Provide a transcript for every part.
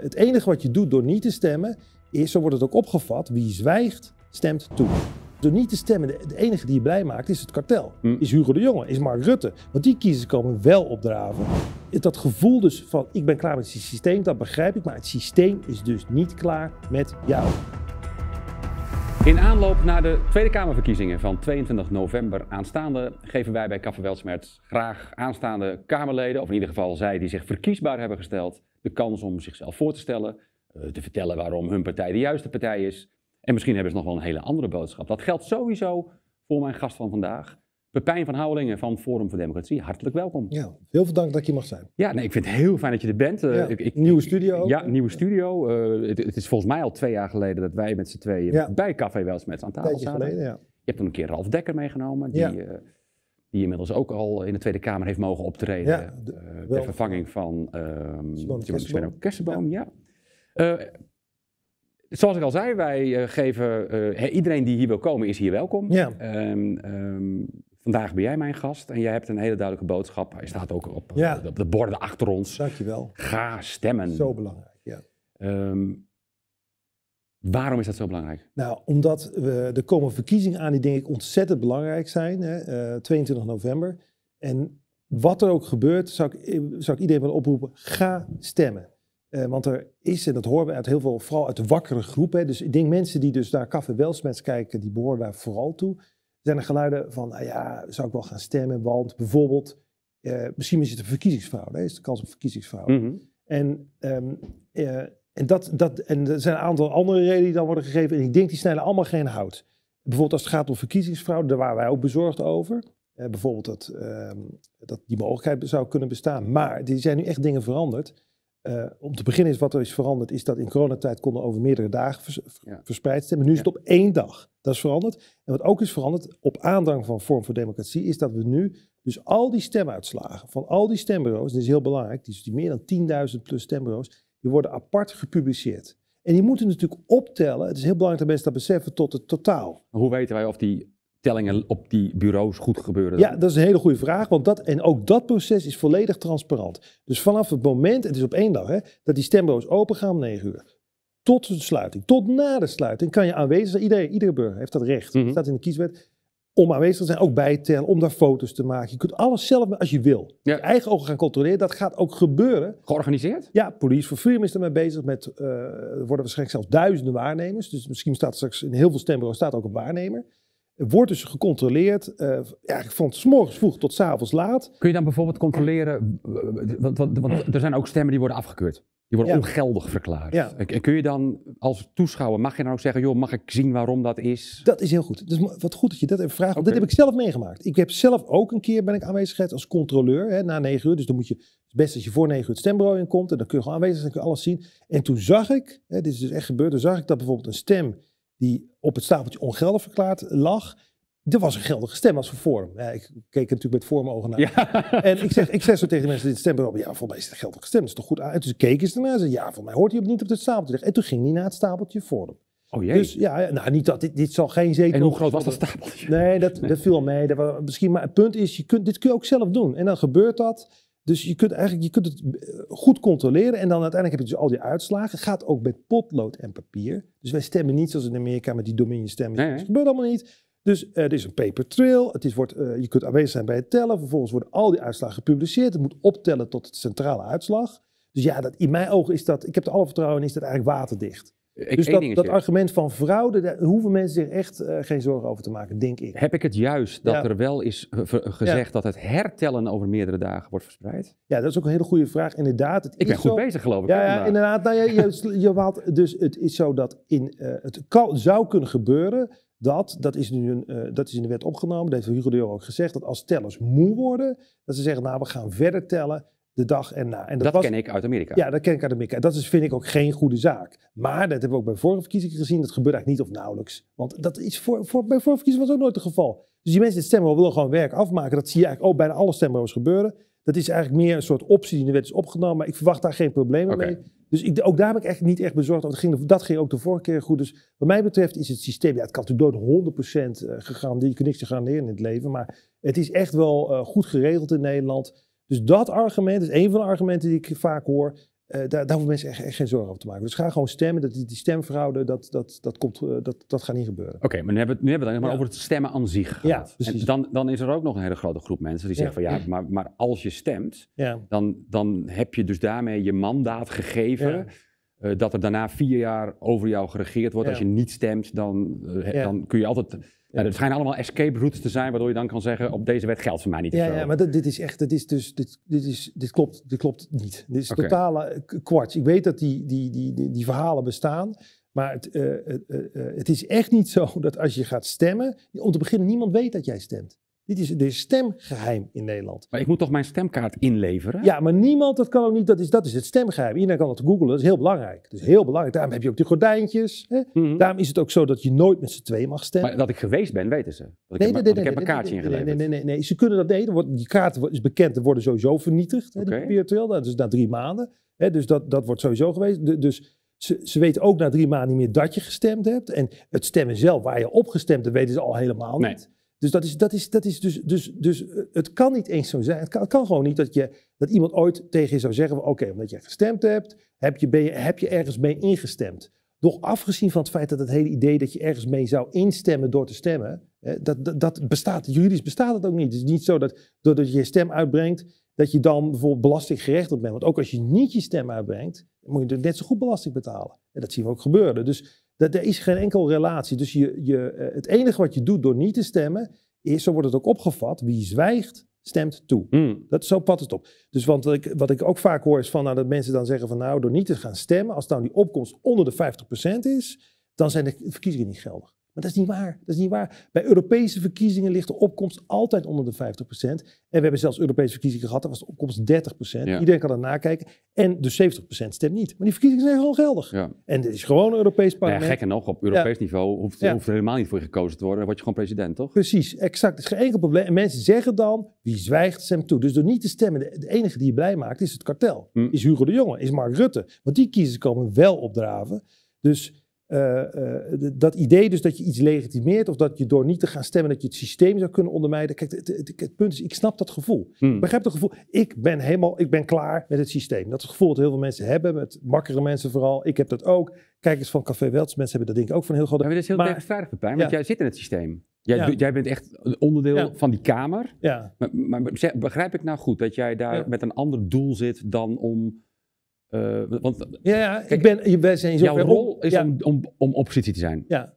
het enige wat je doet door niet te stemmen, is, zo wordt het ook opgevat, wie zwijgt, stemt toe. Door niet te stemmen, de, de enige die je blij maakt, is het kartel. Hm. Is Hugo de Jonge, is Mark Rutte. Want die kiezers komen wel opdraven. Dat gevoel dus van, ik ben klaar met het systeem, dat begrijp ik. Maar het systeem is dus niet klaar met jou. In aanloop naar de Tweede Kamerverkiezingen van 22 november aanstaande geven wij bij Café graag aanstaande Kamerleden, of in ieder geval zij die zich verkiesbaar hebben gesteld, de kans om zichzelf voor te stellen, eh, te vertellen waarom hun partij de juiste partij is. En misschien hebben ze nog wel een hele andere boodschap. Dat geldt sowieso voor mijn gast van vandaag, Pepijn van Houwelingen van Forum voor Democratie. Hartelijk welkom. Ja, heel veel dank dat ik hier mag zijn. Ja, nee, ik vind het heel fijn dat je er bent. Eh, Ja, ik, ik- nieuwe studio. Ja, nieuwe studio. Eh, het, het is volgens mij al twee jaar geleden dat wij met z'n tweeën Ja. bij Café Welsmets aan tafel zaten. geleden, ja. Je hebt toen een keer Ralf Dekker meegenomen, die, eh, die inmiddels ook al in de Tweede Kamer heeft mogen optreden. De- ter vervanging van ehm Simone Kersenboom. Ja. Zoals ik al zei, wij geven iedereen die hier wil komen, is hier welkom. Ja. Ehm, vandaag ben jij mijn gast en jij hebt een hele duidelijke boodschap. Hij staat ook op, Ja. op de borden achter ons. Dankjewel. Ga stemmen. Zo belangrijk, ja. Ehm, waarom is dat zo belangrijk? Nou, omdat we, er komen verkiezingen aan die denk ik ontzettend belangrijk zijn. Hè, eh, 22 november. En wat er ook gebeurt, zou ik, eh, zou ik iedereen willen oproepen, ga stemmen. Eh, want er is, en dat horen we uit heel veel, vooral uit de wakkere groep. Hè, dus ik denk mensen die dus naar Café Welsmets kijken, die behoren daar vooral toe. Er zijn er geluiden van, nou ja, zou ik wel gaan stemmen, want bijvoorbeeld, eh, misschien is het een verkiezingsfraude, is de kans op verkiezingsfraude. Mhm. En, ehm, eh, en, dat, dat, en er zijn een aantal andere redenen die dan worden gegeven. En ik denk die snijden allemaal geen hout. Bijvoorbeeld als het gaat om verkiezingsfraude, daar waren wij ook bezorgd over. Eh, bijvoorbeeld dat, ehm, dat die mogelijkheid zou kunnen bestaan. Maar er zijn nu echt dingen veranderd. Eh, om te beginnen is wat er is veranderd, is dat in coronatijd konden over meerdere dagen vers- Ja. verspreid stemmen. Nu is het op één dag. Dat is veranderd. En wat ook is veranderd, op aandrang van Vorm voor Democratie, is dat we nu dus al die stemuitslagen van al die stembureaus, dat is heel belangrijk, die, die meer dan 10.000 plus stembureaus, die worden apart gepubliceerd. En die moeten natuurlijk optellen, het is heel belangrijk dat mensen dat beseffen, tot het totaal. Hoe weten wij of die tellingen op die bureaus goed gebeuren? Ja, dat is een hele goede vraag, want dat, en ook dat proces is volledig transparant. Dus vanaf het moment, het is op één dag, hè, dat die stembureaus open gaan om 9 uur, tot de sluiting, tot na de sluiting, kan je aanwezig zijn. Iedereen, iedere burger heeft dat recht. Het staat in de kieswet. Om aanwezig te zijn, ook bijtellen, om daar foto's te maken. Je kunt alles zelf als je wil. Ja. Je eigen ogen gaan controleren, dat gaat ook gebeuren. Georganiseerd? Ja, Police for Freedom is ermee bezig met, eh, er worden waarschijnlijk zelfs duizenden waarnemers. Dus misschien staat er straks in heel veel stembureaus staat ook een waarnemer. Wordt dus gecontroleerd, eh ja, van 's morgens vroeg tot 's avonds laat. Kun je dan bijvoorbeeld controleren, eh, want, want, want er zijn ook stemmen die worden afgekeurd. Die worden Ja. ongeldig verklaard. Ja. En kun je dan als toeschouwer, mag je dan ook zeggen, joh, mag ik zien waarom dat is? Dat is heel goed. Dus wat goed dat je dat even vraagt. want Oké. Dit heb ik zelf meegemaakt. Ik heb zelf ook een keer ben ik aanwezig geweest als controleur hè, na 9 uur. Dus dan moet je het best als je voor 9 uur het stembureau inkomt. En dan kun je gewoon aanwezig zijn, kun je alles zien. En toen zag ik, hè, dit is dus echt gebeurd, toen zag ik dat bijvoorbeeld een stem die op het stapeltje ongeldig verklaard lag. Er was een geldige stem als voor. Ja, ik keek er natuurlijk met vormogen naar. Ja. En ik zeg, ik zeg zo tegen de mensen dit stembureau, ja, volgens mij is het een geldige stem, dat is toch goed aan. En toen keken ze ernaar en zeiden, ja, volgens mij hoort hij ook niet op het stapeltje. En toen ging hij naar het stapeltje Forum. Oh jee. Dus ja, nou niet dat, dit, dit zal geen zeker... en hoe groot was dat stapeltje? Nee, dat, dat viel mee. Dat was, misschien, maar het punt is, je kunt, dit kun je ook zelf doen. En dan gebeurt dat. Dus je kunt eigenlijk je kunt het eh, goed controleren. En dan uiteindelijk heb je dus al die uitslagen. Gaat ook met potlood en papier. Dus wij stemmen niet zoals in Amerika met die Dominion stemmen. Nee. Dat gebeurt allemaal niet. Dus eh, er is een paper trail. Het is, wordt, eh, je kunt aanwezig zijn bij het tellen. Vervolgens worden al die uitslagen gepubliceerd. Het moet optellen tot het centrale uitslag. Dus ja, dat, in mijn ogen is dat, ik heb er alle vertrouwen in, is dat eigenlijk waterdicht. Ik, dus dat, argument van fraude, daar hoeven mensen zich echt eh, geen zorgen over te maken, denk ik. Heb ik het juist dat Ja. er wel is ge- ge- gezegd dat het hertellen over meerdere dagen wordt verspreid? Ja, dat is ook een hele goede vraag. Inderdaad, het Ik ben goed zo. bezig geloof ik. Ja, ja inderdaad. Nou, ja, je, je haalt- dus het is zo dat in, eh, het kan, zou kunnen gebeuren dat, dat is nu een, eh, dat is in de wet opgenomen, dat heeft Hugo de Jonge ook gezegd, dat als tellers moe worden, dat ze zeggen, nou, we gaan verder tellen de dag en Dat, was, ken ik uit Amerika. Ja, dat ken ik uit Amerika. En dat is, vind ik ook geen goede zaak. Maar dat hebben we ook bij vorige verkiezingen gezien. Dat gebeurt eigenlijk niet of nauwelijks. Want dat is voor, voor, bij vorige verkiezingen was ook nooit het geval. Dus die mensen in het stembureau willen gewoon werk afmaken. Dat zie je eigenlijk ook bijna alle stembureaus gebeuren. Dat is eigenlijk meer een soort optie die in de wet is opgenomen. Maar ik verwacht daar geen problemen mee. Dus ik, ook daar ben ik echt niet echt bezorgd over. Dat ging, dat ging ook de vorige keer goed. Dus wat mij betreft is het systeem... Ja, het kan natuurlijk nooit 100% gegaan. Je kunt niks garanderen in het leven. Maar het is echt wel eh, goed geregeld in Nederland. Dus dat argument is een van de argumenten die ik vaak hoor. daar, daar hoeven mensen echt, echt, geen zorgen over te maken. Dus ga gewoon stemmen. Dat, die, die stemfraude, dat, dat, dat, komt, dat, dat gaat niet gebeuren. Oké, maar nu hebben we het, nu hebben we het maar over het stemmen aan zich gehad. Ja, precies. En dan, dan is er ook nog een hele grote groep mensen die zeggen van ja, maar, maar als je stemt, dan, dan heb je dus daarmee je mandaat gegeven uh, dat er daarna vier jaar over jou geregeerd wordt. Als je niet stemt, dan, uh, dan kun je altijd. Ja. er schijnen allemaal escape routes te zijn, waardoor je dan kan zeggen: op deze wet geldt voor mij niet. Ja, ja maar dit, dit is echt, dit is dus, dit, dit, is, dit, klopt, dit klopt niet. Dit is okay. totale kwarts. Ik weet dat die, die, die, die, die verhalen bestaan. Maar het, uh, het is echt niet zo dat als je gaat stemmen, om te beginnen, niemand weet dat jij stemt. Dit is, de stemgeheim in Nederland. Maar ik moet toch mijn stemkaart inleveren? Ja, maar niemand, dat kan ook niet, dat is, dat is het stemgeheim. Iedereen kan het googlen, dat is heel belangrijk. Dat is heel belangrijk. Daarom heb je ook die gordijntjes. Hè? Mhm. Daarom is het ook zo dat je nooit met z'n twee mag stemmen. Maar dat ik geweest ben, weten ze. Nee, ik heb, nee, nee, ik heb mijn kaartje ingeleverd. Nee, nee, nee, nee, Ze kunnen dat deden. Die kaart is bekend, er worden sowieso vernietigd. Okay. Hè, virtueel, dat is na drie maanden. Hè, dus dat, dat wordt sowieso geweest. Dus ze, ze, weten ook na drie maanden niet meer dat je gestemd hebt. En het stemmen zelf, waar je op gestemd hebt, weten ze al helemaal niet. Dus dat is, dat is, dat is dus, dus, dus eh, het kan niet eens zo zijn. Het kan, kan gewoon niet dat, je, dat iemand ooit tegen je zou zeggen: Oké, omdat je gestemd hebt, heb je, ben je, heb je ergens mee ingestemd. Doch afgezien van het feit dat het hele idee dat je ergens mee zou instemmen door te stemmen, dat, dat, dat bestaat. Juridisch bestaat het ook niet. Het is niet zo dat doordat je je stem uitbrengt, dat je dan bijvoorbeeld belastinggerechtigd bent. Want ook als je niet je stem uitbrengt, moet je net zo goed belasting betalen. En dat zien we ook gebeuren. Dus dat, er is geen enkel relatie. Dus je, je, eh, het enige wat je doet door niet te stemmen, is, zo wordt het ook opgevat, wie zwijgt, stemt toe. Mm. Dat, zo pat het op. Dus want wat ik, wat ik ook vaak hoor is van, nou, dat mensen dan zeggen van nou, door niet te gaan stemmen, als dan die opkomst onder de 50% is, dan zijn de verkiezingen niet geldig. Maar dat is niet waar. Dat is niet waar. Bij Europese verkiezingen ligt de opkomst altijd onder de 50%. En we hebben zelfs Europese verkiezingen gehad, daar was de opkomst 30%. Iedereen kan dat nakijken. En dus 70% stemt niet. Maar die verkiezingen zijn gewoon geldig. Ja. En dit is gewoon een Europees parlement. Ja, gekker nog, op Europees niveau hoeft, hoeft, er helemaal niet voor je gekozen te worden. Dan word je gewoon president, toch? Precies, exact. Het is geen enkel probleem. En mensen zeggen dan, wie zwijgt, stemt toe. Dus door niet te stemmen, de, enige die je blij maakt, is het kartel. Hm. Is Hugo de Jonge, is Mark Rutte. Want die kiezers komen wel opdraven. Dus uh, dat idee dus dat je iets legitimeert of dat je door niet te gaan stemmen dat je het systeem zou kunnen ondermijnen. Kijk, het, het, punt is, ik snap dat gevoel. Hmm. Ik begrijp het gevoel. Ik ben helemaal, ik ben klaar met het systeem. Dat is het gevoel dat heel veel mensen hebben, met makkere mensen vooral. Ik heb dat ook. Kijkers van Café Welts, mensen hebben dat denk ik ook van heel groot. Maar dat is heel tegenstrijdig, Pepijn, want jij zit in het systeem. Jij, jij bent echt een onderdeel van die Kamer. Ja. Maar, maar, begrijp ik nou goed dat jij daar met een ander doel zit dan om uh, want, ja, ja ik ben, wij zijn jouw rol is om, om, om oppositie te zijn. Ja.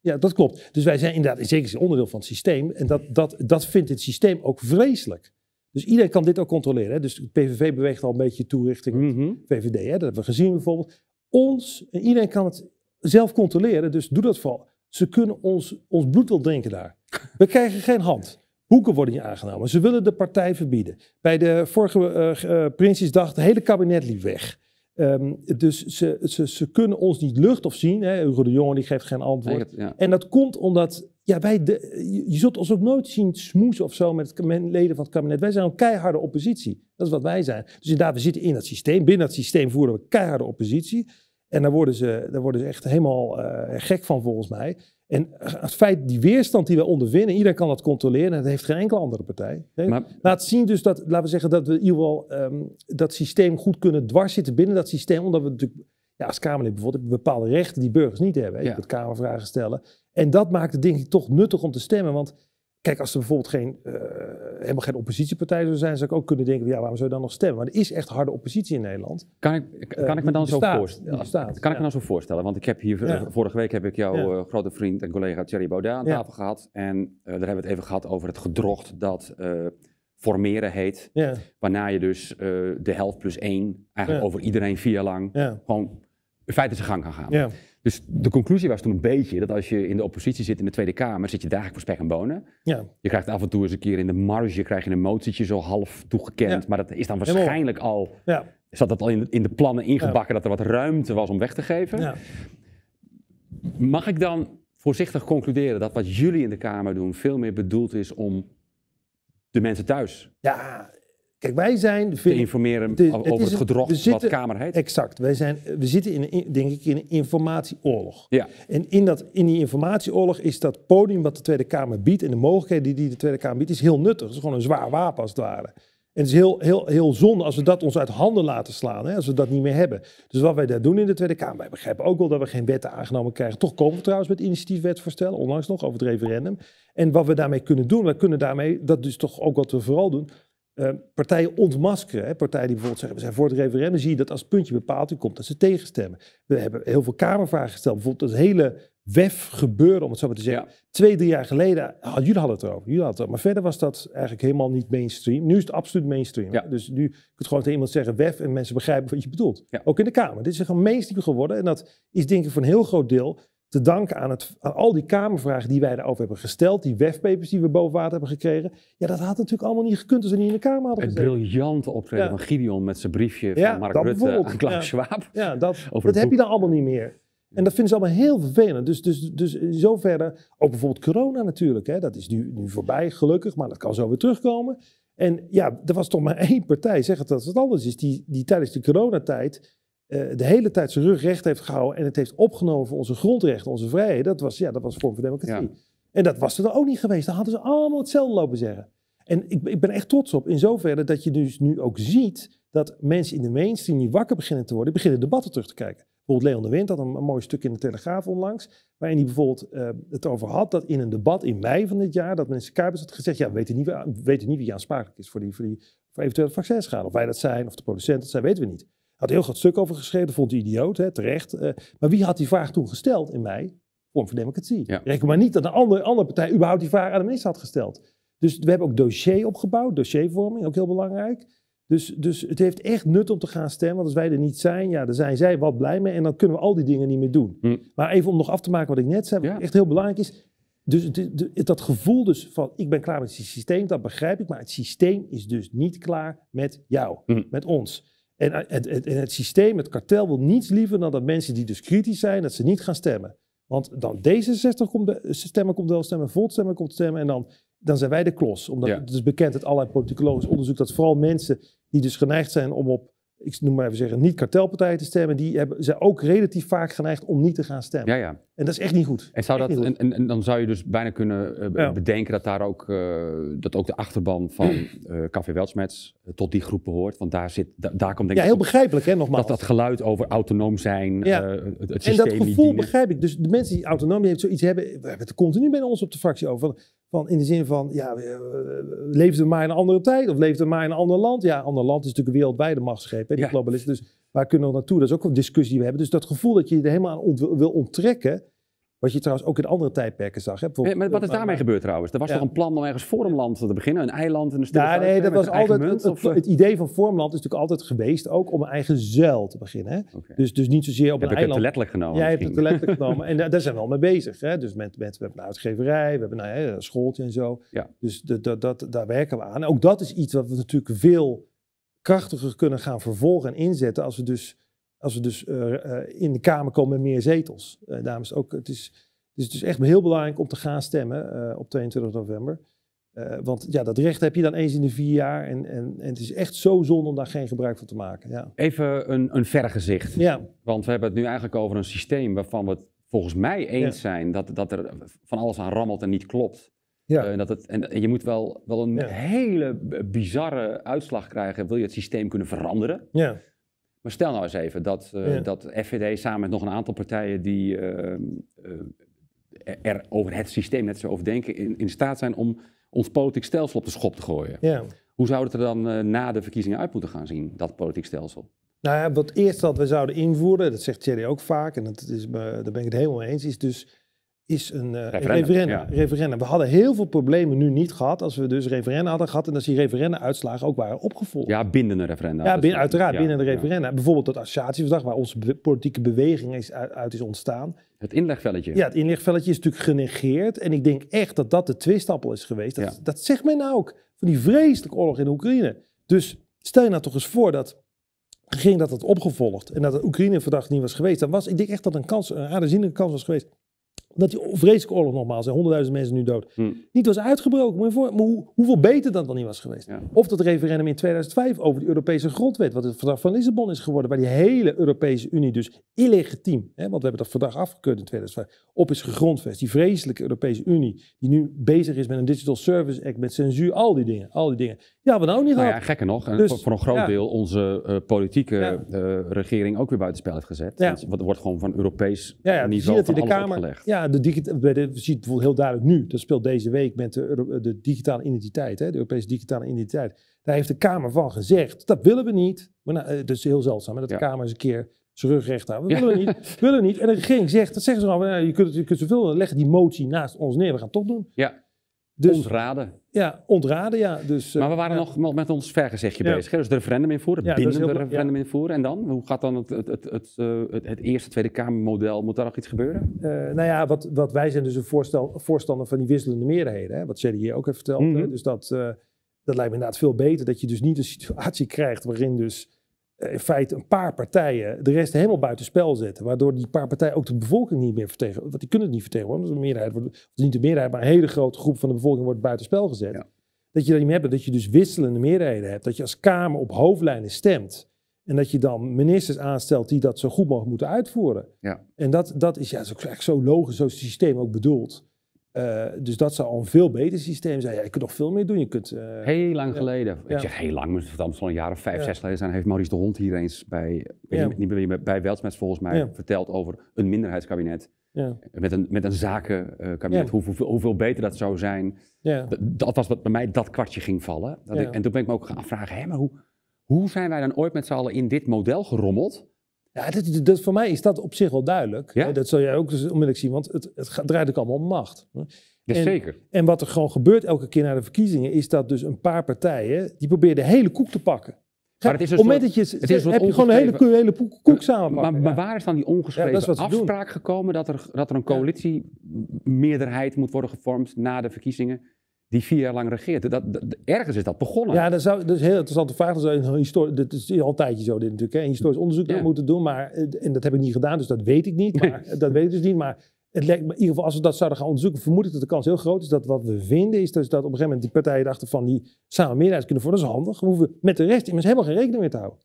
ja, dat klopt. Dus wij zijn inderdaad in zekere zin onderdeel van het systeem. En dat, dat, dat vindt het systeem ook vreselijk. Dus iedereen kan dit ook controleren. Hè? Dus de PVV beweegt al een beetje toe richting mm VVD. Hè? Dat hebben we gezien bijvoorbeeld. Ons, en iedereen kan het zelf controleren. Dus doe dat vooral. Ze kunnen ons, ons bloed wel drinken daar. We krijgen geen hand. Boeken worden niet aangenomen. Ze willen de partij verbieden. Bij de vorige uh, Prinsjesdag, het hele kabinet liep weg. Ehm, dus ze, ze, ze kunnen ons niet lucht of zien. Hè. Hugo de Jonge die geeft geen antwoord. En dat komt omdat ja, wij de, je, zult ons ook nooit zien smoesen of zo met, het, leden van het kabinet. Wij zijn een keiharde oppositie. Dat is wat wij zijn. Dus inderdaad, we zitten in dat systeem. Binnen dat systeem voeren we keiharde oppositie. En daar worden ze, daar worden ze echt helemaal gek van volgens mij. En het feit, die weerstand die we ondervinden, iedereen kan dat controleren en dat heeft geen enkele andere partij. Maar, Laat zien dus dat, laten we zeggen, dat we in ieder geval ehm, dat systeem goed kunnen dwars zitten binnen dat systeem, omdat we natuurlijk, ja, als Kamerlid bijvoorbeeld, bepaalde rechten die burgers niet hebben. Je kunt Kamervragen stellen. En dat maakt het denk ik toch nuttig om te stemmen, want Kijk, als er bijvoorbeeld geen, uh, helemaal geen oppositiepartij zou zijn, zou ik ook kunnen denken, ja, waarom zou je dan nog stemmen? Maar er is echt harde oppositie in Nederland. Kan ik, kan ik me dan zo voorstellen? kan ik me dan zo voorstellen? Want ik heb hier, vorige week heb ik jouw grote vriend en collega Thierry Baudet aan tafel gehad. En uh, daar hebben we het even gehad over het gedrocht dat formeren heet. Waarna je dus de helft plus één, eigenlijk over iedereen vier lang, gewoon in feite zijn gang kan gaan. Dus de conclusie was toen een beetje dat als je in de oppositie zit in de Tweede Kamer, zit je dagelijks voor spek en bonen. Ja. Je krijgt af en toe eens een keer in de marge krijg je een motietje zo half toegekend. Maar dat is dan waarschijnlijk al, ja. zat dat al in de, in de plannen ingebakken dat er wat ruimte was om weg te geven. Mag ik dan voorzichtig concluderen dat wat jullie in de Kamer doen veel meer bedoeld is om de mensen thuis ja, Kijk, wij zijn... Te informeren over het, gedrocht wat Kamer heet. Exact. Wij zijn, we zitten in een, denk ik in een informatieoorlog. Ja. En in, dat, in die informatieoorlog is dat podium wat de Tweede Kamer biedt... en de mogelijkheden die, die de Tweede Kamer biedt, is heel nuttig. Het is gewoon een zwaar wapen als het ware. En het is heel, heel, heel zonde als we dat ons uit handen laten slaan, hè, als we dat niet meer hebben. Dus wat wij daar doen in de Tweede Kamer, wij begrijpen ook wel dat we geen wetten aangenomen krijgen. Toch komen we trouwens met initiatiefwetsvoorstellen, onlangs nog over het referendum. En wat we daarmee kunnen doen, we kunnen daarmee, dat is toch ook wat we vooral doen, uh, partijen ontmaskeren. Hè. Partijen die bijvoorbeeld zeggen, we zijn voor het referendum, zie je dat als het puntje bepaald u komt, dat ze tegenstemmen. We hebben heel veel Kamervragen gesteld, bijvoorbeeld het hele WEF gebeuren, om het zo maar te zeggen. Twee, drie jaar geleden, ah, jullie hadden het erover, jullie hadden het erover. Maar verder was dat eigenlijk helemaal niet mainstream. Nu is het absoluut mainstream. Ja. Dus nu kun je gewoon tegen iemand zeggen WEF en mensen begrijpen wat je bedoelt. Ook in de Kamer. Dit is gewoon mainstream geworden en dat is denk ik voor een heel groot deel te danken aan, het, aan al die Kamervragen die wij daarover hebben gesteld, die WEF-papers die we boven water hebben gekregen. Ja, dat had natuurlijk allemaal niet gekund als we niet in de Kamer hadden Het briljante optreden van Gideon met zijn briefje van Mark Rutte aan Klaus Schwab. Ja, dat, dat heb je dan allemaal niet meer. En dat vinden ze allemaal heel vervelend. Dus, dus, dus in zoverre, ook bijvoorbeeld corona natuurlijk, hè, dat is nu, nu voorbij gelukkig, maar dat kan zo weer terugkomen. En ja, er was toch maar één partij, zeg het dat het anders is, die, die tijdens de coronatijd de hele tijd zijn rug recht heeft gehouden en het heeft opgenomen voor onze grondrechten, onze vrijheden. Dat was, ja, dat was vorm van democratie. En dat was er dan ook niet geweest. Dan hadden ze allemaal hetzelfde lopen zeggen. En ik, ik ben echt trots op in zoverre dat je dus nu ook ziet dat mensen in de mainstream die wakker beginnen te worden, beginnen debatten terug te kijken. Bijvoorbeeld Leon de Wind had een, een mooi stuk in de Telegraaf onlangs, waarin hij bijvoorbeeld uh, het over had dat in een debat in mei van dit jaar, dat minister Kuipers had gezegd, ja, we weten niet, we weten niet wie aansprakelijk is voor, die, voor, die, voor eventuele vaccinschade. Of wij dat zijn, of de producenten dat zijn, weten we niet. Had heel groot stuk over geschreven, vond hij idioot, hè, terecht. Uh, maar wie had die vraag toen gesteld in mei? Vorm van Democratie. Ja. Reken maar niet dat een andere, andere partij überhaupt die vraag aan de minister had gesteld. Dus we hebben ook dossier opgebouwd, dossiervorming, ook heel belangrijk. Dus, dus het heeft echt nut om te gaan stemmen. Want als wij er niet zijn, ja, dan zijn zij wat blij mee. En dan kunnen we al die dingen niet meer doen. Hm. Maar even om nog af te maken wat ik net zei, wat echt heel belangrijk is. Dus dat gevoel dus van ik ben klaar met het systeem, dat begrijp ik. Maar het systeem is dus niet klaar met jou, hm. met ons. En het, het, het, systeem, het kartel wil niets liever dan dat mensen die dus kritisch zijn, dat ze niet gaan stemmen. Want dan D66 komt de, stemmen komt wel stemmen, Volt stemmen komt stemmen en dan, dan zijn wij de klos. Omdat het is bekend uit allerlei politicologisch onderzoek dat vooral mensen die dus geneigd zijn om op ik noem maar even zeggen, niet kartelpartijen te stemmen, die hebben, zijn ook relatief vaak geneigd om niet te gaan stemmen. Ja, ja. En dat is echt niet goed. En, zou dat, en, en, dan zou je dus bijna kunnen uh, bedenken dat daar ook, uh, dat ook de achterban van uh, Café Weltsmets tot die groep behoort. Want daar, zit, da, daar komt denk ja, heel begrijpelijk hè, nogmaals. Dat dat geluid over autonoom zijn, ja. het, het systeem En dat gevoel begrijp ik. Dus de mensen die autonoom hebben zoiets hebben, we hebben het continu bij ons op de fractie over. Van, in de zin van, ja, leefden we maar in een andere tijd of leefden we maar in een ander land? Ja, ander land is natuurlijk een wereldwijde machtsgreep, hè, die ja. globalisten. Dus waar kunnen we naartoe? Dat is ook een discussie die we hebben. Dus dat gevoel dat je er helemaal aan wil onttrekken, wat je trouwens ook in andere tijdperken zag. Hè? maar wat is daarmee gebeurd trouwens? Er was toch een plan om ergens Vormland te beginnen? Een eiland in de stad? Ja, nee, dat was altijd. Munt, het, het, idee van Vormland is natuurlijk altijd geweest ook om een eigen zuil te beginnen. Hè? Okay. Dus, dus niet zozeer op een eiland. Heb het letterlijk genomen? Jij hebt het letterlijk genomen. En daar zijn we al mee bezig. Hè? Dus met, met, we hebben een uitgeverij, we hebben nou, een schooltje en zo. Ja. Dus dat, dat, daar werken we aan. En ook dat is iets wat we natuurlijk veel krachtiger kunnen gaan vervolgen en inzetten als we dus, als we dus uh, uh, in de Kamer komen met meer zetels. Uh, dames, ook, het is dus het is echt heel belangrijk om te gaan stemmen op 22 november. Want ja, dat recht heb je dan eens in de vier jaar. En, en, en het is echt zo zonde om daar geen gebruik van te maken. Ja. Even een, een vergezicht. Ja. Want we hebben het nu eigenlijk over een systeem waarvan we het volgens mij eens zijn dat, dat er van alles aan rammelt en niet klopt. Ja. Uh, dat het, en, je moet wel, wel een hele bizarre uitslag krijgen, wil je het systeem kunnen veranderen. Ja. Maar stel nou eens even dat, uh, dat FVD samen met nog een aantal partijen die ehm, er over het systeem net zo over denken, in, in staat zijn om ons politiek stelsel op de schop te gooien. Ja. Hoe zou het er dan na de verkiezingen uit moeten gaan zien, dat politiek stelsel? Nou ja, wat eerst dat we zouden invoeren, dat zegt Thierry ook vaak, en dat is, daar ben ik het helemaal mee eens, is dus is een uh, referendum. referendum. We hadden heel veel problemen nu niet gehad als we dus referenda hadden gehad en als die referenda-uitslagen ook waren opgevolgd. Ja, bindende referenda. Ja, uiteraard ja, binnen de referenda. Bijvoorbeeld het associatieverdrag waar onze politieke beweging is, uit is ontstaan. Het inlegvelletje. Ja, het inlegvelletje is natuurlijk genegeerd en ik denk echt dat dat de twistappel is geweest. Dat, dat zegt men nou ook, van die vreselijke oorlog in Oekraïne. Dus stel je nou toch eens voor dat ging dat het opgevolgd en dat het Oekraïne-verdrag niet was geweest, dan was ik denk echt dat een kans, een aanzienlijke kans was geweest omdat die vreselijke oorlog nogmaals, zijn honderdduizend mensen nu dood, Hm. niet was uitgebroken. Voor, maar hoe, hoeveel beter dat dan niet was geweest. Ja. Of dat referendum in 2005 over de Europese grondwet, wat het verdrag van Lissabon is geworden, waar die hele Europese Unie dus illegitiem, hè, want we hebben dat verdrag afgekeurd in 2005, op is gegrondvest. Die vreselijke Europese Unie, die nu bezig is met een Digital Service Act, met censuur, al die dingen, al die dingen. Ja, we nou ook niet Nou gehad. ja, gekker nog. En Dus, voor, voor een groot ja. deel onze eh, politieke Ja. eh, regering ook weer buitenspel heeft gezet. Want Er wordt gewoon van Europees Ja, ja, je ziet niveau van de Kamer. opgelegd. Ja, de bij de, je ziet het bijvoorbeeld heel duidelijk nu. Dat speelt deze week met de, de digitale identiteit, hè, de Europese digitale identiteit. Daar heeft de Kamer van gezegd, dat willen we niet. Maar nou, eh, dat is heel zeldzaam, hè, dat de Ja. Kamer eens een keer zijn rug recht houdt. We Ja. willen niet, we willen niet. En de regering zegt, dat zeggen ze gewoon, nou, je kunt, je kunt zoveel willen, leggen die motie naast ons neer, we gaan het toch doen. Ja, Dus ontraden. ja, ontraden, ja. Dus, eh, Maar we waren ja. nog met ons vergezichtje Ja. bezig. hè? Dus het referendum invoeren, Ja, is bindende referendum invoeren. En dan? Hoe gaat dan het, het, het, het, eh, het, het eerste Tweede Kamermodel? Moet daar nog iets gebeuren? Eh, nou ja, wat, wat wij zijn dus een voorstel, voorstander van die wisselende meerderheden. Hè, wat Shelly hier ook heeft verteld. Mhm. hè. Dus dat, eh, dat lijkt me inderdaad veel beter. Dat je dus niet een situatie krijgt waarin dus eh, in feite een paar partijen de rest helemaal buitenspel zetten. Waardoor die paar partijen ook de bevolking niet meer vertegenwoordigen. Want die kunnen het niet vertegenwoordigen. Dus een meerderheid wordt, niet de meerderheid, maar een hele grote groep van de bevolking wordt buitenspel gezet. Ja. Dat je dat niet meer hebt. Dat je dus wisselende meerderheden hebt. Dat je als Kamer op hoofdlijnen stemt. En dat je dan ministers aanstelt die dat zo goed mogelijk moeten uitvoeren. Ja. En dat, dat is ja, dat is zo logisch, zo systeem ook bedoeld. Eh, dus dat zou al een veel beter systeem zijn. Ja, je kunt nog veel meer doen. Je kunt, eh, Heel lang Ja. geleden. Ik zeg heel lang, maar het moet al een jaar of vijf, zes geleden zijn. Heeft Maurice de Hond hier eens bij, weet niet, meer, bij Weltsmets volgens mij verteld over een minderheidskabinet. ja, Met een, met een zakenkabinet. Hoeveel, hoeveel beter dat zou zijn. ja. Dat, dat was wat bij mij dat kwartje ging vallen. Dat ik, en toen ben ik me ook gaan afvragen, hè, maar hoe, hoe zijn wij dan ooit met z'n allen in dit model gerommeld? Ja dat, dat, voor mij is dat op zich wel duidelijk. Ja? Dat zal jij ook dus onmiddellijk zien, want het, het draait ook allemaal om macht. En- Jazeker. En wat er gewoon gebeurt elke keer na de verkiezingen, is dat dus een paar partijen, die proberen de hele koek te pakken. Maar het is een Op het moment dat je het is heb je gewoon een hele, hele koek, Maar, samenpakken. maar ja. waar is dan die ongeschreven doen. afspraak gekomen dat er, dat er een coalitiemeerderheid moet worden gevormd na de verkiezingen die vier jaar lang regeert? Dat, dat- ergens is dat begonnen. Ja, dat, zou, dat is een heel interessante vraag. Dat, zou een histori- dat is al een tijdje zo dit natuurlijk. Hè. Een historisch onderzoek Ja. moeten doen. Maar, eh, en dat heb ik niet gedaan, dus dat weet ik niet. Maar, dat weet ik dus niet. Maar het lijkt me, in ieder geval, als we dat zouden gaan onderzoeken, vermoed ik dat de kans heel groot is dat wat we vinden, is dus dat op een gegeven moment die partijen dachten van die samen meerderheid kunnen voeren. Dat is handig. We hoeven met de rest immers helemaal geen rekening meer te houden.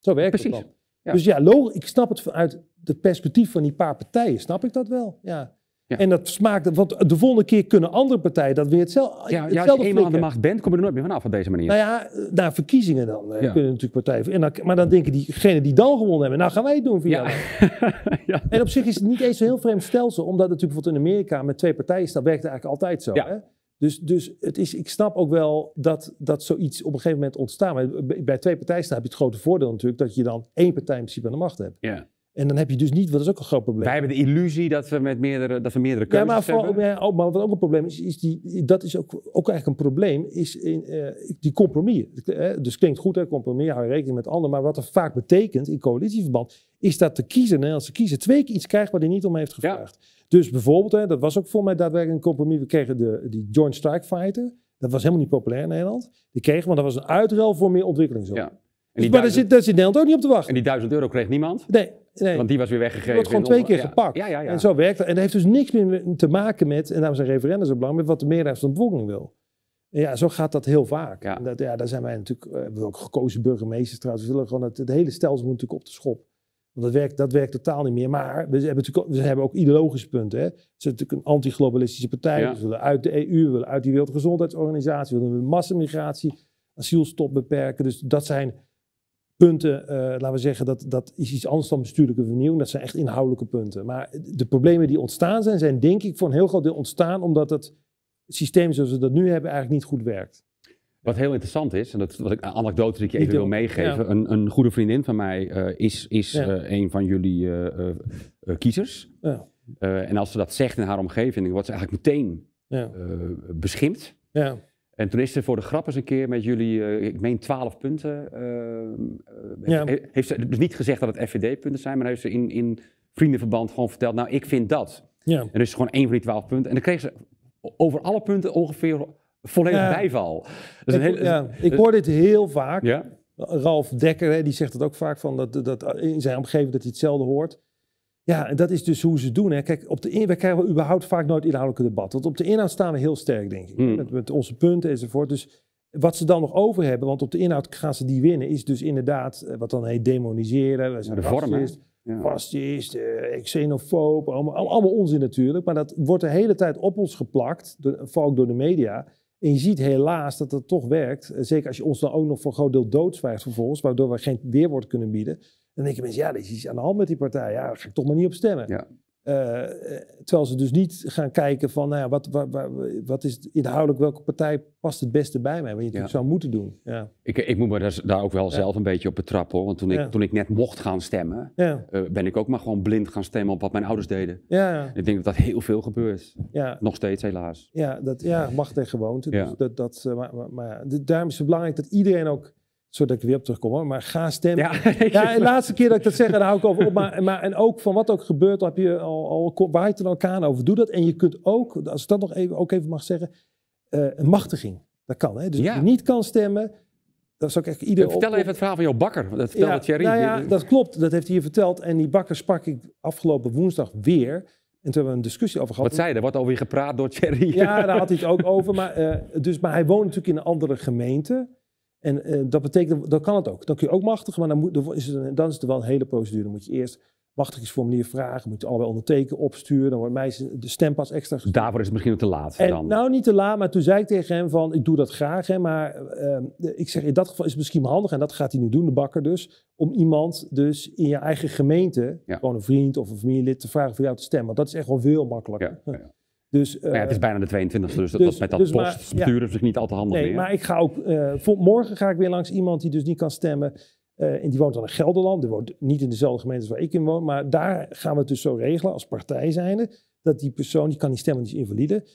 Zo werkt het dan. Ja. Dus ja, logisch, ik snap het vanuit het perspectief van die paar partijen, snap ik dat wel. Ja. Ja. En dat smaakt, want de volgende keer kunnen andere partijen dat weer hetzelfde. Ja, als je eenmaal aan de macht bent, kom je er nooit meer vanaf op deze manier. Nou ja, na verkiezingen dan eh, Ja. kunnen natuurlijk partijen. En dan, maar dan denken diegenen die dan gewonnen hebben, nou gaan wij het doen via. ja. ja. En op zich is het niet eens een heel vreemd stelsel, omdat het natuurlijk bijvoorbeeld in Amerika met twee partijen staat, werkt het eigenlijk altijd zo. Hè? Dus, dus het is, ik snap ook wel dat, dat zoiets op een gegeven moment ontstaat. Maar bij- twee partijen heb je het grote voordeel natuurlijk dat je dan één partij in principe aan de macht hebt. Ja. En dan heb je dus niet, dat is ook een groot probleem. Wij hebben de illusie dat we met meerdere, dat we meerdere Ja, keuzes maar, vooral, hebben. ja, ook, maar wat ook een probleem is, is die, dat is ook, ook eigenlijk een probleem, is in, eh, die compromis. Eh, Dus klinkt goed, hè, compromis, hou je rekening met anderen. Maar wat er vaak betekent in coalitieverband, is dat de kiezer, de Nederlandse kiezer, twee keer iets krijgt waar hij niet om heeft gevraagd. Dus bijvoorbeeld, hè, dat was ook voor mij daadwerkelijk een compromis. We kregen de, die Joint Strike Fighter. Dat was helemaal niet populair in Nederland. Die kregen, want dat was een uitruil voor meer ontwikkelingshulp. Ja. En Dus, maar daar duizend, zit, daar zit Nederland ook niet op te wachten. en die duizend euro kreeg niemand, Nee, nee. want die was weer weggegeven. wordt gewoon twee keer ja. gepakt. Ja, ja, ja. En zo werkt het. En dat heeft dus niks meer te maken met, en daarom zijn referenda zo belangrijk, met wat de meerderheid van de bevolking wil. En ja, zo gaat dat heel vaak. Ja. En dat, ja, daar zijn wij natuurlijk, eh, we hebben ook gekozen burgemeesters trouwens. We willen gewoon het, het hele stelsel moet natuurlijk op de schop. Want dat werkt, dat werkt totaal niet meer. Maar we hebben, natuurlijk, ook- we hebben ook ideologische punten. Hè. Het is natuurlijk een anti-globalistische partij. Ja. We willen uit de EU, we willen uit die Wereldgezondheidsorganisatie, we willen massamigratie, asielstop beperken. Dus dat zijn punten, eh, laten we zeggen, dat, dat is iets anders dan bestuurlijke vernieuwing. Dat zijn echt inhoudelijke punten. Maar de problemen die ontstaan zijn, zijn denk ik voor een heel groot deel ontstaan omdat het systeem zoals we dat nu hebben eigenlijk niet goed werkt. Wat heel interessant is, en dat is wat ik, een anekdote die ik je even wil meegeven. ja. Een, een goede vriendin van mij eh, is, is Ja. eh, een van jullie kiezers. Ja. En als ze dat zegt in haar omgeving, dan wordt ze eigenlijk meteen beschimpt. ja, En toen is ze voor de grap eens een keer met jullie, eh, ik meen 12 punten. eh, eh, Ja. Heeft ze dus niet gezegd dat het FVD-punten zijn, maar heeft ze in, in vriendenverband gewoon verteld, nou ik vind dat. ja. En dus gewoon één van die 12 punten. En dan kreeg ze over alle punten ongeveer volledig Ja. bijval. Dus een ik, hele- ja, ik hoor dit heel vaak. ja? Ralf Dekker, hè, die zegt het ook vaak van dat, dat in zijn omgeving dat hij hetzelfde hoort. Ja, en dat is dus hoe ze doen. Hè. Kijk, op de in, we krijgen überhaupt vaak nooit inhoudelijke debat. Want op de inhoud staan we heel sterk, denk ik. Hmm. Met, met onze punten enzovoort. Dus wat ze dan nog over hebben, want op de inhoud gaan ze die winnen, is dus inderdaad eh, wat dan heet demoniseren. We zijn de Ja. fascist, eh, xenofoob, allemaal, al- allemaal onzin natuurlijk. Maar dat wordt de hele tijd op ons geplakt, door, vooral ook door de media. En je ziet helaas dat dat toch werkt. Eh, Zeker als je ons dan ook nog voor een groot deel doodzwijgt vervolgens, waardoor we geen weerwoord kunnen bieden. Dan denken mensen, ja, er is iets aan de hand met die partij. Ja, daar ga ik toch maar niet op stemmen. Ja. Eh, eh, terwijl ze dus niet gaan kijken van, nou ja, wat, wat, wat, wat is het inhoudelijk, welke partij past het beste bij mij? Wat je natuurlijk zou moeten doen. Ja. Ik, ik moet me daar, daar ook wel zelf een beetje op betrappen hoor. Want toen ik, toen ik net mocht gaan stemmen, eh, ben ik ook maar gewoon blind gaan stemmen op wat mijn ouders deden. ja, Ik denk dat dat heel veel gebeurt. ja. Nog steeds helaas. Ja, dat, ja macht en gewoonte. Dus dat, dat, maar, maar, maar daarom is het belangrijk dat iedereen ook, zodat ik er weer op terugkom, hoor, maar ga stemmen. Ja, Ja, de laatste keer dat ik dat zeg, daar hou ik over op. Maar, maar, en ook van wat ook gebeurt, heb je al, al waar je het er elkaar over. Doe dat. En je kunt ook, als ik dat nog even, ook even mag zeggen, eh, een machtiging. Dat kan. Hè? Dus Ja. je niet kan stemmen, dan zou ik echt iedereen Vertel op- even het verhaal van jouw bakker. Dat vertelde ja, Thierry. Nou ja, dat klopt. Dat heeft hij je verteld. En die bakker sprak ik afgelopen woensdag weer. En toen hebben we een discussie over gehad. Wat zei je? Er wordt alweer gepraat door Thierry. Ja, daar had hij het ook over. Maar, eh, dus, maar hij woont natuurlijk in een andere gemeente. En eh, dat betekent, dan kan het ook. Dan kun je ook machtigen, maar dan, moet, dan, is het een, dan is het wel een hele procedure. Dan moet je eerst machtigingsformulier vragen, moet je allebei ondertekenen, opsturen. Dan wordt mij de stempas extra gestuurd. Daarvoor is het misschien ook te laat En, dan. nou, niet te laat, maar toen zei ik tegen hem van, ik doe dat graag. Hè, maar eh, de- ik zeg, in dat geval is het misschien handig, en dat gaat hij nu doen, de bakker dus, om iemand dus in je eigen gemeente, Ja. gewoon een vriend of een familielid, te vragen voor jou te stemmen. Want dat is echt wel veel makkelijker. ja, ja. Dus, Maar ja, het is eh, bijna de 22e, dus, dat, dus- dat met dat dus poststuren is misschien niet al te handig Nee, meer. maar ik ga ook. eh, voor, morgen ga ik weer langs iemand die dus niet kan stemmen. eh, en die woont dan in Gelderland. Die woont niet in dezelfde gemeente als waar ik in woon. Maar daar gaan we het dus zo regelen als partij zijnde. Dat die persoon, die kan niet stemmen, die is invalide.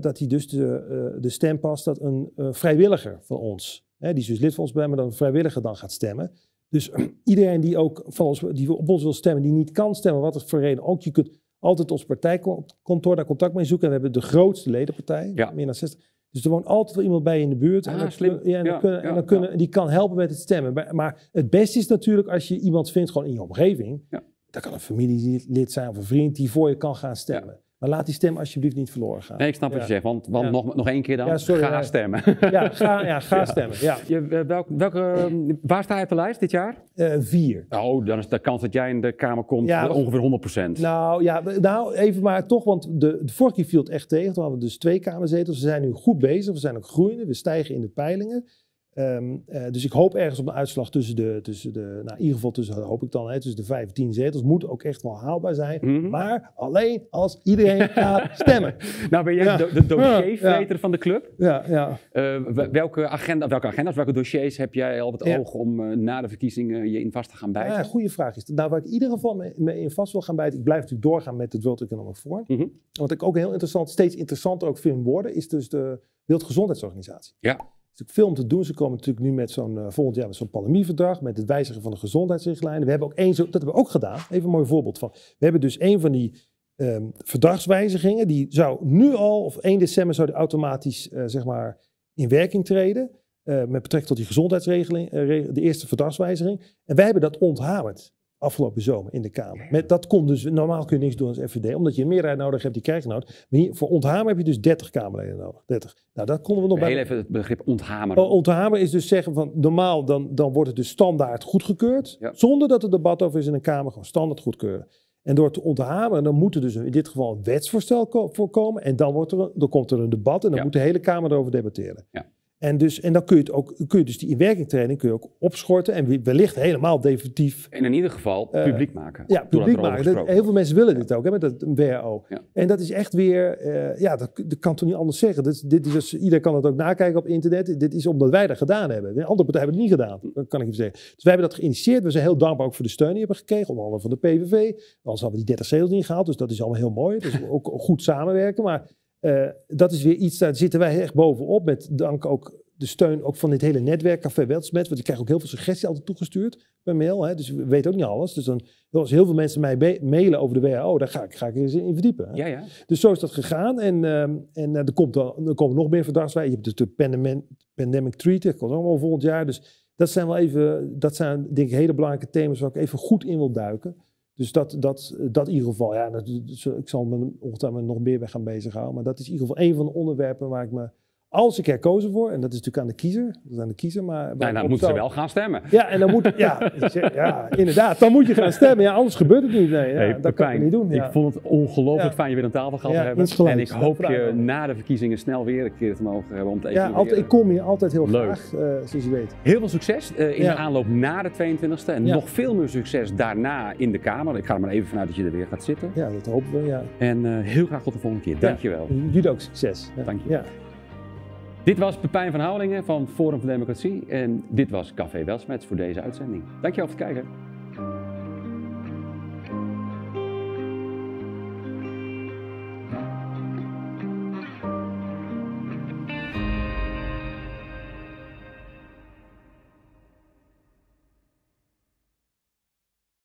dat die dus de, de stempas, dat een vrijwilliger van ons. Hè, die is dus lid van ons bij, maar dat een vrijwilliger dan gaat stemmen. Dus iedereen die ook van ons, die op ons wil stemmen, die niet kan stemmen, wat is voor reden ook. Je kunt altijd ons partijkantoor daar contact mee zoeken. En we hebben de grootste ledenpartij, Ja. meer dan 60. Dus er woont altijd wel iemand bij in de buurt. Ah, en dan, slim. kun- ja, en dan Ja, kunnen, en ja, dan kunnen, ja. die kan helpen met het stemmen. Maar, het beste is natuurlijk als je iemand vindt, gewoon in je omgeving. Ja. Dat kan een familielid zijn of een vriend die voor je kan gaan stemmen. Maar laat die stem alsjeblieft niet verloren gaan. Nee, ik snap wat Ja. je zegt, want, want Ja. nog, nog één keer dan. Ja, sorry, ga stemmen. Ja, ga, ja, ga stemmen. Ja. Je, eh, welk, welke, eh, waar sta je op de lijst dit jaar? Eh, vier. Oh, dan is de kans dat jij in de Kamer komt ongeveer 100%. Nou ja, nou even maar toch, want de, de vorige keer viel het echt tegen. Toen hadden we dus twee kamerzetels. We zijn nu goed bezig. We zijn ook groeiende. We stijgen in de peilingen. Ehm, eh, dus ik hoop ergens op een uitslag tussen de, tussen de nou in ieder geval tussen, hoop ik dan, hè, tussen de vijf en tien zetels. Moet ook echt wel haalbaar zijn. Mhm. Maar alleen als iedereen gaat stemmen. Nou ben jij Ja. de, de dossiervreter van de club. Ja, ja. Eh, welke, agenda, welke agenda's, welke dossiers heb jij al het Ja. oog om eh, na de verkiezingen je in vast te gaan bijten? ja goede vraag is. Nou, waar ik in ieder geval mee, mee in vast wil gaan bijten. Ik blijf natuurlijk doorgaan met het World Economic Forum. Mhm. Wat ik ook heel interessant, steeds interessanter ook vind worden, is dus de Wereldgezondheidsorganisatie. Ja. Is natuurlijk veel om te doen. Ze komen natuurlijk nu met zo'n, eh, volgend jaar met zo'n pandemieverdrag, met het wijzigen van de gezondheidsrichtlijnen. We hebben ook één, dat hebben we ook gedaan. Even een mooi voorbeeld van. We hebben dus één van die ehm, verdragswijzigingen, die zou nu al, of 1 december zou die automatisch, eh, zeg maar, in werking treden. eh, met betrekking tot die gezondheidsregeling, re- de eerste verdragswijziging. En wij hebben dat onthamerd afgelopen zomer in de Kamer. Met, dat kon dus, normaal kun je niks doen als FVD, omdat je een meerderheid nodig hebt, die krijg je nodig. Maar hier, voor onthamer heb je dus 30 Kamerleden nodig. 30. Nou, dat konden we nog bij. Heel even het begrip onthameren. Oh, Onthamen is dus zeggen van normaal dan, dan wordt het dus standaard goedgekeurd. Ja. Zonder dat er debat over is in een Kamer, gewoon standaard goedkeuren. En door te onthamen, dan moet er dus in dit geval een wetsvoorstel ko- voorkomen. En dan, wordt er dan komt er een debat en dan Ja. moet de hele Kamer erover debatteren. Ja. En, dus, en dan kun je, het ook, kun je dus die inwerkingtreding kun je ook opschorten en wellicht helemaal definitief En in ieder geval Eh, publiek maken. ja, publiek maken. Dat- heel veel mensen willen dit ook, hè, met dat. Ja. En dat is echt weer, eh, ja, dat, dat kan toch niet anders zeggen. Dat, dit is dus, iedereen kan het ook nakijken op internet. Dit is omdat wij dat gedaan hebben. De andere partijen hebben het niet gedaan, dat kan ik even zeggen. Dus wij hebben dat geïnitieerd. We zijn heel dankbaar ook voor de steun die we hebben gekregen, onder andere van de PVV. Anders hadden we die 30 zetels niet gehaald, dus dat is allemaal heel mooi. Dus ook goed samenwerken. Maar eh, dat is weer iets, daar zitten wij echt bovenop. Met dank ook de steun ook van dit hele netwerk Café Weltsmet. Want ik krijg ook heel veel suggesties altijd toegestuurd per mail. Hè, dus we weten ook niet alles. Dus dan, als heel veel mensen mij mailen over de WHO, daar ga ik, ga ik eens in verdiepen. hè. Ja, ja. Dus zo is dat gegaan. En, ehm, en eh, er, komt dan, er komen nog meer verdragswijzigingen. Je hebt dus de pandemic, pandemic Treaty, dat komt ook wel volgend jaar. Dus dat zijn wel even, dat zijn denk ik hele belangrijke thema's waar ik even goed in wil duiken. Dus dat, dat, dat in ieder geval, ja, dat, ik zal me ongetwijfeld nog meer bij gaan bezighouden. Maar dat is in ieder geval een van de onderwerpen waar ik me als ik herkozen word, en dat is natuurlijk aan de kiezer, dat is aan de kiezer, maar... Nou, dan moeten ze wel gaan stemmen. Ja, en dan moet, ja, ja, inderdaad, dan moet je gaan stemmen. Ja, anders gebeurt het niet. Nee, ja, dat kan je niet doen. Ja. Ik vond het ongelooflijk fijn je weer aan tafel gehad te hebben. En ik hoop je na de verkiezingen snel weer een keer te mogen hebben om te Ja, altijd, ik kom hier altijd heel Leuk. graag, uh, zoals je weet. Heel veel succes uh, in de aanloop na de 22e en nog veel meer succes daarna in de Kamer. Ik ga er maar even vanuit dat je er weer gaat zitten. Ja, dat hopen we, ja. En uh, heel graag tot de volgende keer. Dankjewel. Jullie ook succes. Dank je. Dit was Pepijn van Houwelingen van Forum voor Democratie en dit was Café Welsmets voor deze uitzending. Dankjewel voor het kijken.